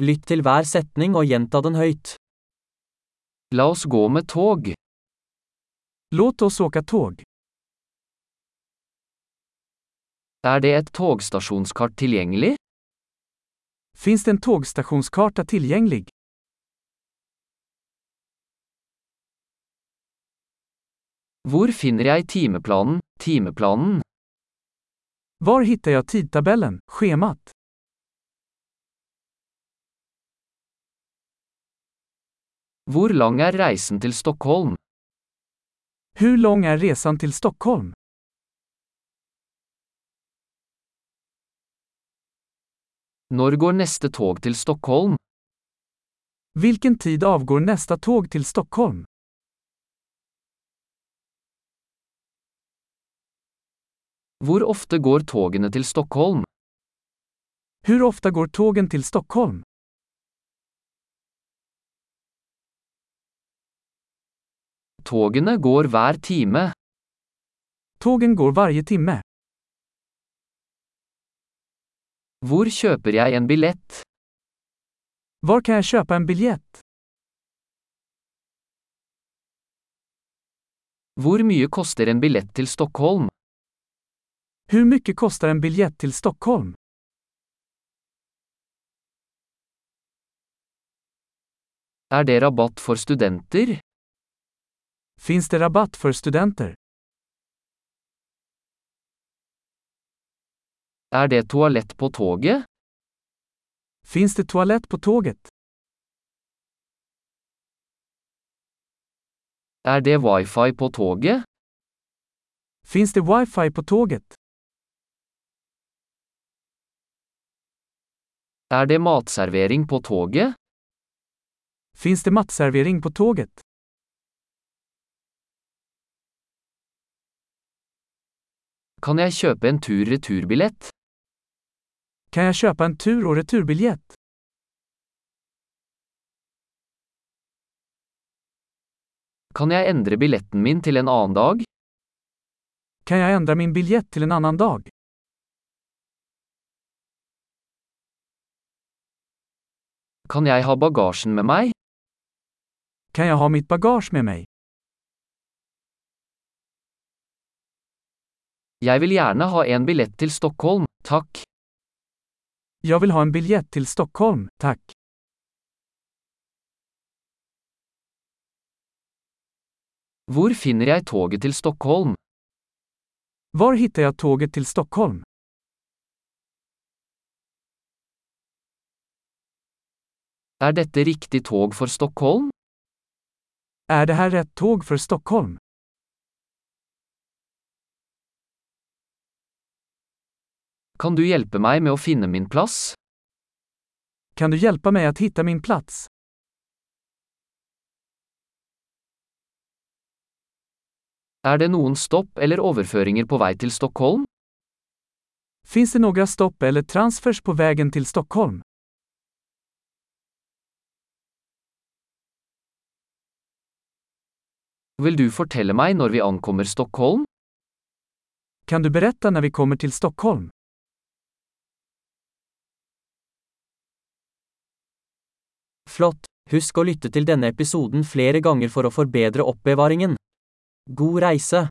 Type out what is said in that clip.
Lytt til hver setning og gjenta den høyt. La oss gå med tog. Låt oss åka tåg. Er det et togstasjonskart tilgjengelig? Finns det en tågstasjonskarta tilgjengelig? Hvor finner jeg timeplanen, timeplanen? Var hittar jag tidtabellen, schemat? Hvor lang er reisen til Stockholm? Hur lång är resan till Stockholm? Når går neste tog til Stockholm? Hvilken tid avgår neste tog til Stockholm? Hvor ofte går togene til Stockholm? Hur ofte går togen til Stockholm? Togene går hver time. Tågen går varje timme. Hvor kjøper jeg en billett? Var kan jeg kjøpe en biljett? Hvor mye koster en billett til Stockholm? Hur mycket kostar en biljett til Stockholm? Er det rabatt for studenter? Finns det rabatt för studenter? Er det toalett på toget? Finns det toalett på tåget? Er det wifi på toget? Finns det wifi på tåget? Er det matservering på toget? Finns det matservering på tåget? Kan jeg kjøpe en tur-returbillett? Kan jeg kjøpe en tur og returbillett? Kan jeg endre billetten min til en annen dag? Kan jeg endre min biljett til en annen dag? Kan jeg ha bagasjen med meg? Kan jeg ha mitt bagasje med mig? Jeg vil gjerne ha en billett til Stockholm, takk. Jag vill ha en biljett till Stockholm, tack. Hvor finner jeg toget til Stockholm? Var hittar jag tåget till Stockholm? Er dette riktig tog for Stockholm? Är det här rätt tåg för Stockholm? Kan du hjelpe meg med å finne min plass? Kan du hjelpe meg å finne min plass? Er det noen stopp eller overføringer på vei til Stockholm? Finns det noen stopp eller transfers på veien til Stockholm? Vil du fortelle meg når vi ankommer Stockholm? Kan du berette når vi kommer til Stockholm? Flott! Husk å lytte til denne episoden flere ganger for å forbedre oppbevaringen. God reise!